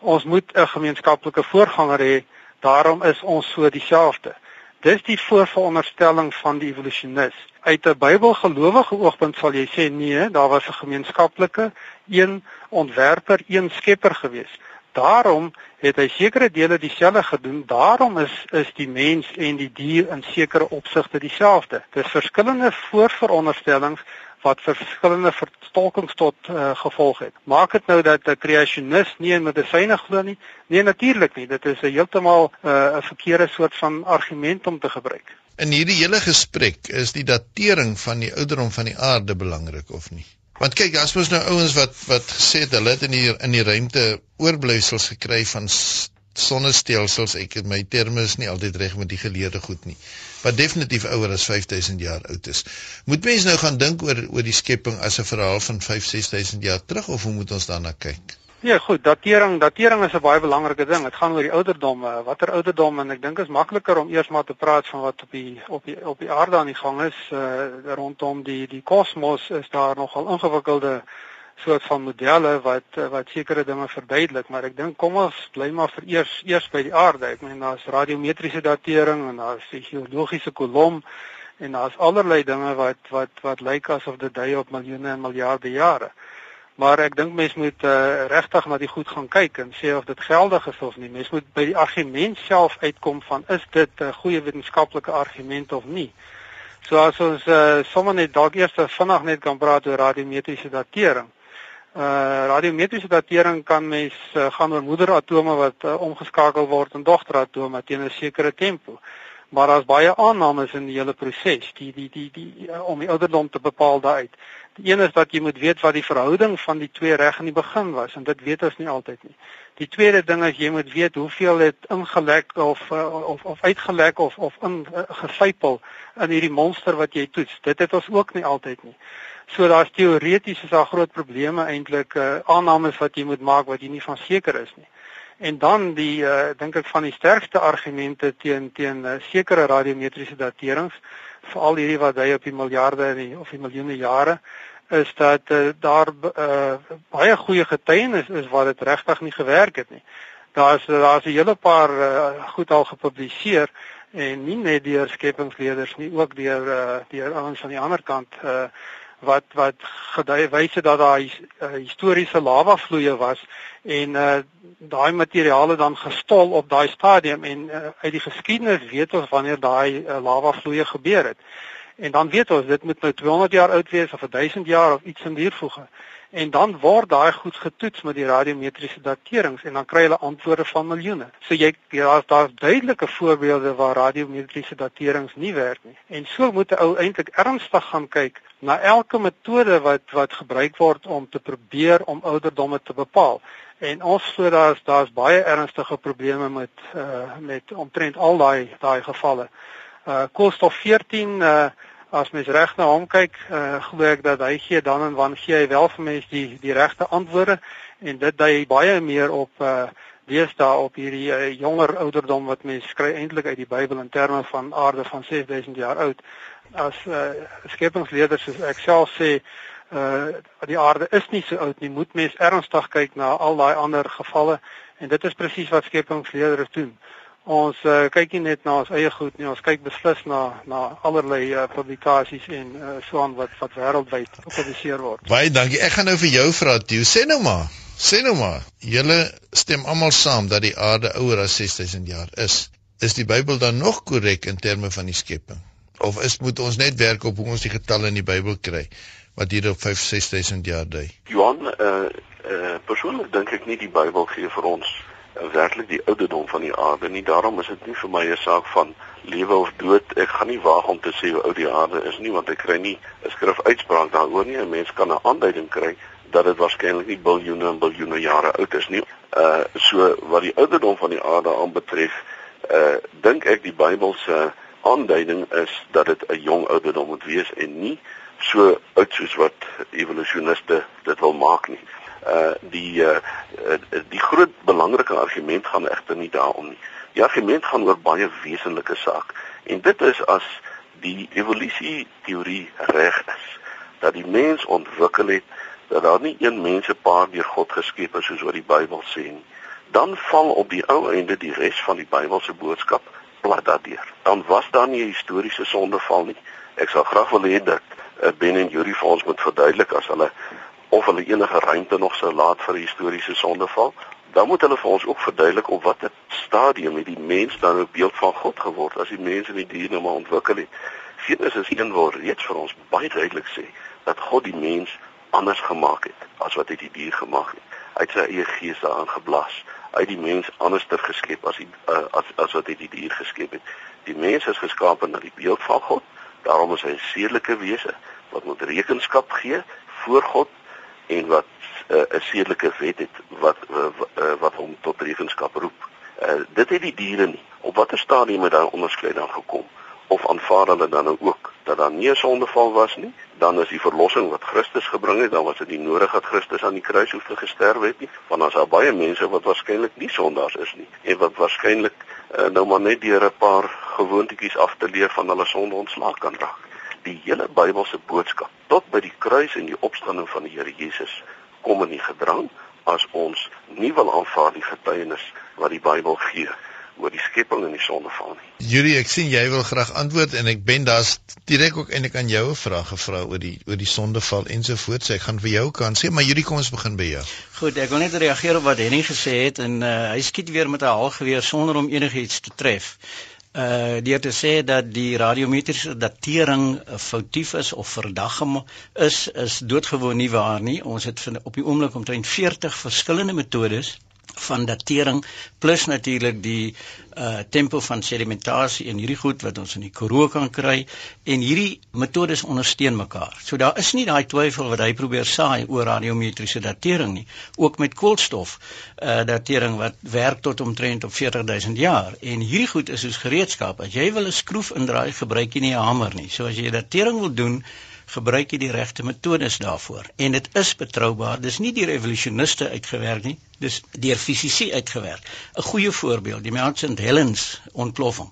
Speaker 6: ons moet 'n gemeenskaplike voorganger hê, daarom is ons so dieselfde. Dis die voorveronderstelling van die evolusionis. Uit 'n Bybelgelowige oogpunt sal jy sê nee, daar was 'n gemeenskaplike een ontwerper, een skepper gewees. Daarom het hy sekere dele dieselfde gedoen. Daarom is is die mens en die dier in sekere opsigte dieselfde. Dis verskillende voorveronderstellings wat verskillende vertolkings tot uh, gevolg het. Maak dit nou dat 'n kreasionis nie in medisyne glo nie? Nee, natuurlik nie. Dit is 'n heeltemal eh, 'n uh, verkeerde soort van argument om te gebruik.
Speaker 3: In hierdie hele gesprek is die datering van die ouderdom van die aarde belangrik of nie? Want kyk, as mens nou ouens wat wat gesê het hulle het in die in die ruimte oorblyfsels gekry van sonnestelsels, ek het my terme is nie altyd reg met die geleerde goed nie. Wat definitief ouer as 5000 jaar oud is. Moet mense nou gaan dink oor oor die skepping as 'n verhaal van 5 6000 jaar terug of hoe moet ons daarna kyk?
Speaker 6: Ja, goed, datering, datering is 'n baie belangrike ding. Dit gaan oor die ouderdom, watter ouderdom en ek dink is makliker om eers maar te praat van wat op die op die op die aarde aan die gang is, uh rondom die die kosmos is daar nogal ingewikkelde soort van modelle wat wat sekere dinge verduidelik, maar ek dink kom ons bly maar vir eers eers by die aarde. Ek meen daar's radiometriese datering en daar's die geologiese kolom en daar's allerlei dinge wat wat wat lyk asof dit dui op miljoene en miljarde jare. Maar ek dink mense moet uh, regtig na die goed gaan kyk en sê of dit geldig is of nie. Mense moet by die argument self uitkom van is dit 'n uh, goeie wetenskaplike argument of nie. So as ons uh, sommer net dalk eers vanaand net kan praat oor radiometriese datering. Uh radiometriese datering kan mens uh, gaan oor moederatome wat uh, omgeskakel word in dogteratome teen 'n sekere tempo. Maar daar's baie aannames in die hele proses, die die die die uh, om die ouderdom te bepaal daaruit. Een is dat jy moet weet wat die verhouding van die twee reg in die begin was en dit weet ons nie altyd nie. Die tweede ding is jy moet weet hoeveel het ingelek of uh, of of uitgelek of of in uh, gesypel in hierdie monster wat jy toets. Dit het ons ook nie altyd nie. So daar's teoreties is daar groot probleme eintlik uh, aannames wat jy moet maak wat jy nie van seker is nie. En dan die uh, dink ek van die sterkste argumente teen teen uh, sekere radiometriese daterings veral hierdie wat hy op die miljarde en die, of die miljoene jare is dat uh, daar uh, baie goeie getuienis is wat dit regtig nie gewerk het nie. Daar's daar's 'n hele paar uh, goed al gepubliseer en nie net deur skepingsleerders nie, ook deur uh, deur ouens aan die ander kant uh, wat wat gedui wyse dat daar uh, historiese lava vloeie was en uh, daai materiale dan gestol op daai stadium en uh, uit die geskiedenis weet ons wanneer daai uh, lava vloeie gebeur het. En dan weet ons dit moet nou 200 jaar oud wees of 1000 jaar of iets in die voege. En dan word daai goed getoets met die radiometriese daterings en dan kry hulle antwoorde van miljoene. So jy daar's daar's duidelike voorbeelde waar radiometriese daterings nie werk nie. En so moet 'n ou eintlik ernstig gaan kyk na elke metode wat wat gebruik word om te probeer om ouderdomme te bepaal. En ons glo daar's daar's baie ernstige probleme met uh met omtrent al daai daai gevalle. Uh koolstof 14 uh as mens reg na hom kyk, uh, glo ek dat hy gee dan en wan gee hy wel vir mense die die regte antwoorde en dit dui baie meer op uh lees daar op hierdie uh, jonger ouderdom wat mense skry eintlik uit die Bybel in terme van aarde van 6000 jaar oud. As uh skepingsleerders soos ek self sê, uh die aarde is nie so oud nie. Moet mense ernstig kyk na al daai ander gevalle en dit is presies wat skepingsleerders doen ons uh, kyk nie net na ons eie goed nie, ons kyk beslis na na allerlei uh, publikasies en uh, so aan wat wat wêreldwyd gepubliseer word.
Speaker 3: Baie dankie. Ek gaan nou vir jou vra, Theo. Sê nou maar. Sê nou maar. Julle stem almal saam dat die aarde ouer as 6000 jaar is. Is die Bybel dan nog korrek in terme van die skepping? Of is moet ons net werk op hoe ons die getalle in die Bybel kry wat hier op 5 6000 jaar dui?
Speaker 7: Johan, eh uh, uh, persoonlik dink ek nie die Bybel gee vir ons werklik die ouderdom van die aarde nie. Daarom is dit nie vir my 'n saak van lewe of dood. Ek gaan nie waag om te sê hoe oud die aarde is nie, want ek kry nie 'n skrif uitspraak daaroor nie. 'n Mens kan 'n aanduiding kry dat dit waarskynlik nie biljoene en biljoene jare oud is nie. Uh so wat die ouderdom van die aarde aanbetref, uh dink ek die Bybel se aanduiding is dat dit 'n jong ouderdom moet wees en nie so oud soos wat evolusioniste dit wil maak nie uh die uh die groot belangrike argument gaan egter nie daarom nie. Die argument gaan oor baie wesenlike saak en dit is as die evolusie teorie reg is dat die mens ontwikkel het dat daar nie een mensepaar deur God geskep is soos wat die Bybel sê nie. Dan val op die ou einde die res van die Bybelse boodskap plat daardeur. Dan was daar nie 'n historiese sondeval nie. Ek sal graag wil hê dat Ben en Yuri vir ons moet verduidelik as hulle of hulle enige ruimte nog sou laat vir historiese sondeval, dan moet hulle vir ons ook verduidelik op watter stadium het die mens dan 'n beeld van God geword as die mens in die dier nou maar ontwikkel het. Genesis 1 wil reeds vir ons baie duidelik sê dat God die mens anders gemaak het as wat hy die dier gemaak het. Hy het sy eie gees daarin geblas. Hy het die mens anders ter geskep as die, uh, as as wat hy die dier geskep het. Die mens is geskape na die beeld van God. Daarom is hy 'n sedelike wese wat moet rekenskap gee voor God en wat uh, 'n sedelike wet het wat uh, wat hom tot rekenskap roep. Uh, dit het die diere nie. Op watter stadium het daar onderskeid dan gekom? Of aanvaar hulle dan nou ook dat daar nie 'n sondeval was nie? Dan is die verlossing wat Christus gebring het, dan was dit nie nodig dat Christus aan die kruis hoef te gesterf het nie, want daar's baie mense wat waarskynlik nie sondaars is nie en wat waarskynlik uh, nou maar net deur 'n paar gewoontetjies af te leer van hulle sonde ontslaak kan raak. Die hele Bybelse boodskap tot by die kruis en die opstanding van die Here Jesus kom in die gedrang as ons nie wil aanvaar die getuienis wat die Bybel gee oor die skepping en die sondeval nie.
Speaker 3: Julie, ek sien jy wil graag antwoord en ek ben daar's direk ook eintlik aan jou 'n vraag gevra oor die oor die sondeval ensovoorts. So ek gaan vir jou kan sê, maar Julie, kom ons begin by jou.
Speaker 4: Goed, ek wil net reageer op wat Henny gesê het en uh, hy skiet weer met 'n halgeweer sonder om enigiets te tref uh deur te sê dat die radiometriese datering foutief is of verdaggem is is doodgewoon nie waar nie. Ons het op die oomblik omtrent 40 verskillende metodes van datering plus natuurlik die uh tempo van sedimentasie en hierdie goed wat ons in die Karoo kan kry en hierdie metodes ondersteun mekaar. So daar is nie daai twyfel wat hy probeer saai oor radiometriese datering nie. Ook met koolstof uh datering wat werk tot omtrent op 40000 jaar en hierdie goed is soos gereedskap. As jy wil 'n skroef indraai, gebruik jy nie 'n hamer nie. So as jy datering wil doen, gebruik jy die regte metodes daarvoor en dit is betroubaar. Dis nie deur evolusioniste uitgewerk nie, dis deur fisici uitgewerk. 'n Goeie voorbeeld, die Mount St Helens ontploffing.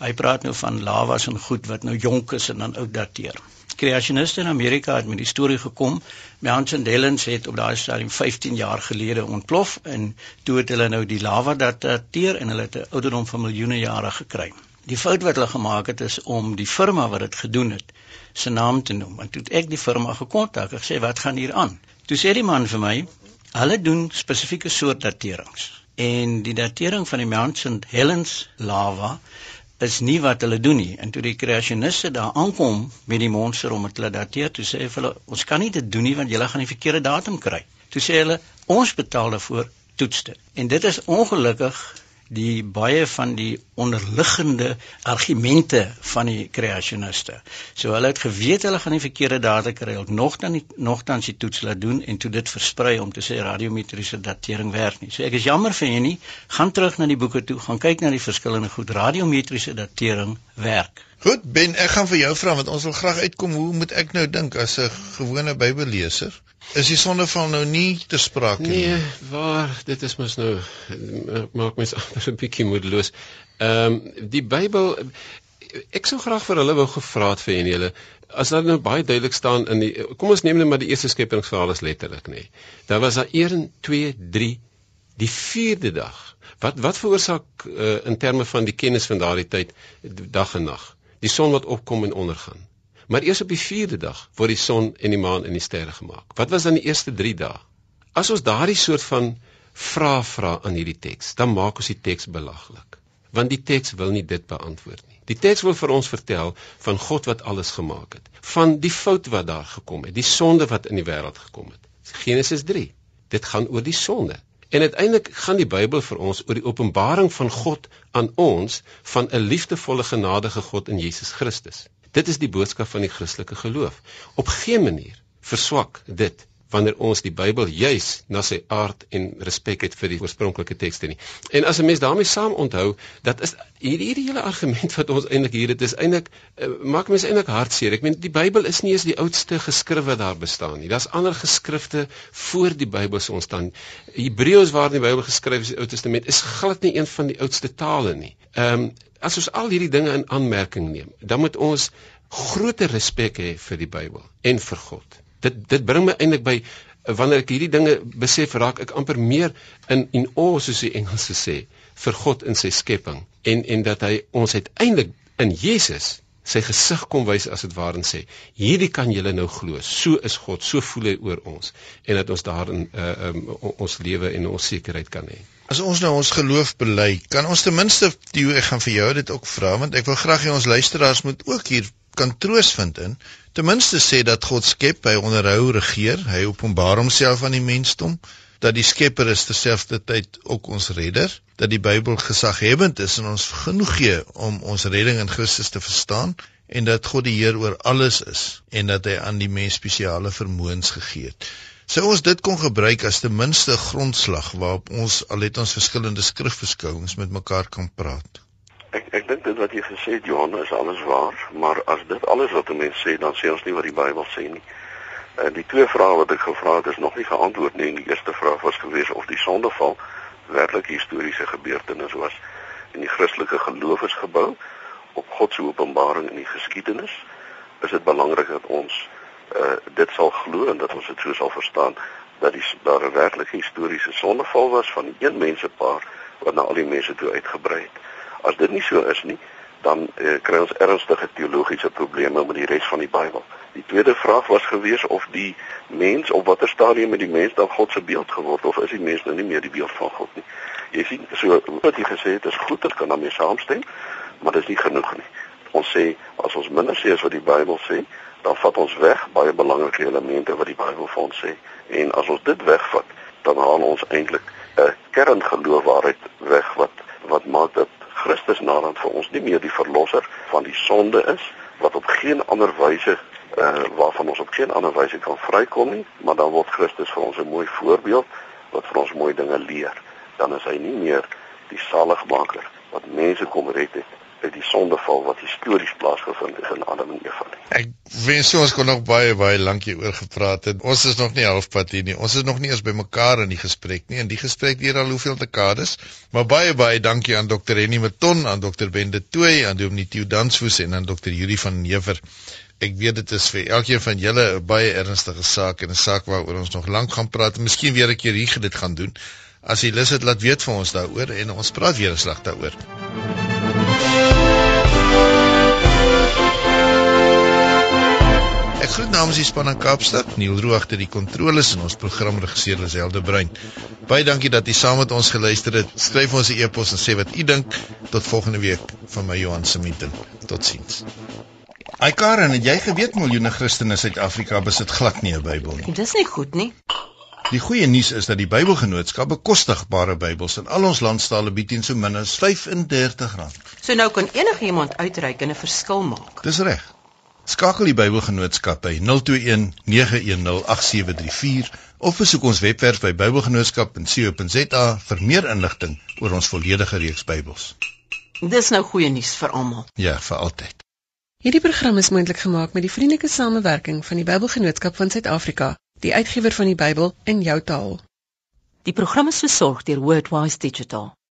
Speaker 4: Hy praat nou van lavas en goed wat nou jonk is en dan oud dateer. Kreasioniste in Amerika het met die storie gekom. Mount St Helens het op daai stadium 15 jaar gelede ontplof en toe het hulle nou die lava dateer en hulle het 'n ouderdom van miljoene jare gekry. Die fout wat hulle gemaak het is om die firma wat dit gedoen het se naam te noem. En toe ek die firma gekontak, ek sê wat gaan hier aan? Toe sê die man vir my, hulle doen spesifieke soort daterings. En die datering van die Mount St Helens lava is nie wat hulle doen nie. En toe die kreasioniste daar aankom met die monster om dit te dateer, toe sê hulle ons kan nie dit doen nie want julle gaan die verkeerde datum kry. Toe sê hulle ons betaal daarvoor toetste. En dit is ongelukkig die baie van die onderliggende argumente van die kreasioniste. So hulle het geweet hulle gaan die verkeerde data kry, hulle nog dan nie nogtans die toets laat doen en toe dit versprei om te sê radiometriese datering werk nie. So ek is jammer vir julle, gaan terug na die boeke toe, gaan kyk na die verskillende goed radiometriese datering werk.
Speaker 3: Goed, Ben, ek gaan vir jou vra want ons wil graag uitkom hoe moet ek nou dink as 'n gewone Bybelleser? Is die sondeval nou nie te sprake
Speaker 5: nie? Nee, waar dit is mos nou maak mens amper 'n bietjie moedeloos. Ehm um, die Bybel ek sou graag vir hulle wou gevra het vir en julle as dit nou baie duidelik staan in die kom ons neem net maar die eerste skepingsverhaal as letterlik nê. Daar was daar 1 2 3 die 4de dag. Wat wat veroorsaak uh, in terme van die kennis van daardie tyd dag en nag? Die son wat opkom en ondergaan. Maar eers op die 4de dag word die son en die maan en die sterre gemaak. Wat was dan die eerste 3 dae? As ons daardie soort van vrae vra aan hierdie teks, dan maak ons die teks belaglik. Want die teks wil nie dit beantwoord nie. Die teks wil vir ons vertel van God wat alles gemaak het, van die fout wat daar gekom het, die sonde wat in die wêreld gekom het. Genesis 3. Dit gaan oor die sonde. En uiteindelik gaan die Bybel vir ons oor die openbaring van God aan ons van 'n liefdevolle genadige God in Jesus Christus. Dit is die boodskap van die Christelike geloof. Op geen manier verswak dit wanneer ons die Bybel juis na sy aard en respek het vir die oorspronklike tekste nie. En as 'n mens daarmee saam onthou, dat is hierdie hierdie hele argument wat ons eintlik hier het is eintlik uh, maak mense eintlik hartseer. Ek meen die Bybel is nie eens die oudste geskrif wat daar bestaan nie. Daar's ander geskrifte voor die Bybel se ontstaan. Hebreëus waarin die Bybel geskryf is, die Ou Testament, is glad nie een van die oudste tale nie. Ehm um, as ons al hierdie dinge in aanmerking neem, dan moet ons groter respek hê vir die Bybel en vir God. Dit dit bring my eintlik by wanneer ek hierdie dinge besef, raak ek amper meer in in awe soos die Engelse sê vir God in sy skepping en en dat hy ons uiteindelik in Jesus sy gesig kom wys as dit waar en sê hierdie kan julle nou glo. So is God. So voel hy oor ons. En dat ons daarin uh, um, ons lewe en ons sekerheid kan hê
Speaker 3: as ons nou ons geloof bely kan ons ten minste die ek gaan vir jou dit ook vra want ek wil graag hê ons luisteraars moet ook hier kan troos vind in ten minste sê dat God skep hy onderhou regeer hy openbaar homself aan die mensdom dat die Skepper is terselfdertyd ook ons redder, dat die Bybel gesaghebend is en ons genoeg gee om ons redding in Christus te verstaan en dat God die Heer oor alles is en dat hy aan die mens spesiale vermoëns gegee het. Sou ons dit kon gebruik as ten minste grondslag waarop ons al het ons verskillende skrifbeskouings met mekaar kan praat?
Speaker 7: Ek ek dink dit wat jy gesê het Johan is alles waar, maar as dit alles wat 'n mens sê, dan sê ons nie wat die Bybel sê nie. En die twee vrae wat ek gevra het is nog nie geantwoord nie. Die eerste vraag was gewees of die sondeval werklik historiese gebeurtenis was en die Christelike geloof is gebou op God se openbaring in die geskiedenis. Is dit belangrik dat ons uh dit sal glo en dat ons dit so sal verstaan dat die daar 'n werklike historiese sondeval was van een mensepaar wat na al die mense toe uitgebrei het. As dit nie so is nie, dan uh, kry ons ernstige teologiese probleme met die res van die Bybel. Die tweede vraag was gewees of die mens op watter stadium het die mens dan God se beeld geword of is die mens nou nie meer die beeld van God nie. Jy sien, so wat jy gesê het is goed, ek kan daarmee saamstem, maar dit is nie genoeg nie. Ons sê as ons minder sê as wat die Bybel sê, dan vat ons weg baie belangrike elemente wat die Bybel vir ons sê. En as ons dit wegvat, dan haal ons eintlik 'n kerngeloofwaarheid weg wat wat maak dat Christus naderhand vir ons nie meer die verlosser van die sonde is wat op geen ander wyse uh, waarvan ons op geen ander wyse kan vrykom nie, maar dan word Christus vir ons 'n mooi voorbeeld wat vir ons mooi dinge leer. Dan is hy nie meer die saligmaker wat mense kom red het uit die sondeval wat histories plaasgevind het in Adam en Eva.
Speaker 3: Ek wens ons kon nog baie baie lank hieroor gepraat het. Ons is nog nie halfpad hier nie. Ons is nog nie eens by mekaar in die gesprek nie. En die gesprek hier al hoeveel dekades. Maar baie baie dankie aan Dr. Henny Meton, aan Dr. Bende Tooi, aan Dominee Tieu Dansfoos en aan Dr. Yuri van Never. Ek weet dit is vir elkeen van julle 'n baie ernstige saak en 'n saak waaroor ons nog lank gaan praat en miskien weer 'n keer hier dit gaan doen. As jy lus het, laat weet vir ons daaroor en ons praat weer 'n slag daaroor. Ek groet namens die span in Kaapstad, Neil Roo agter die kontroles en ons programregisseur Liselde Bruin. Baie dankie dat jy saam met ons geluister het. Skryf ons 'n e-pos en sê wat u dink. Tot volgende week van my Johan Semiten. Totsiens. Ai Karen, het jy geweet miljoene Christene in Suid-Afrika besit glad nie 'n Bybel nie?
Speaker 8: Dis nie goed nie.
Speaker 3: Die goeie nuus is dat die Bybelgenootskap bekostigbare Bybels in al ons landstale bied teen so min as R35.
Speaker 8: So nou kan enigiemand uitreik en 'n verskil maak.
Speaker 3: Dis reg. Skakel die Bybelgenootskap by 021 910 8734 of besoek ons webwerf by bybelgenootskap.co.za vir meer inligting oor ons volledige reeks Bybels.
Speaker 8: Dis nou goeie nuus vir almal.
Speaker 3: Ja, vir altyd.
Speaker 1: Hierdie program is moontlik gemaak met die vriendelike samewerking van die Bybelgenootskap van Suid-Afrika, die uitgewer van die Bybel in jou taal.
Speaker 8: Die program is versorg deur Wordwise Digital.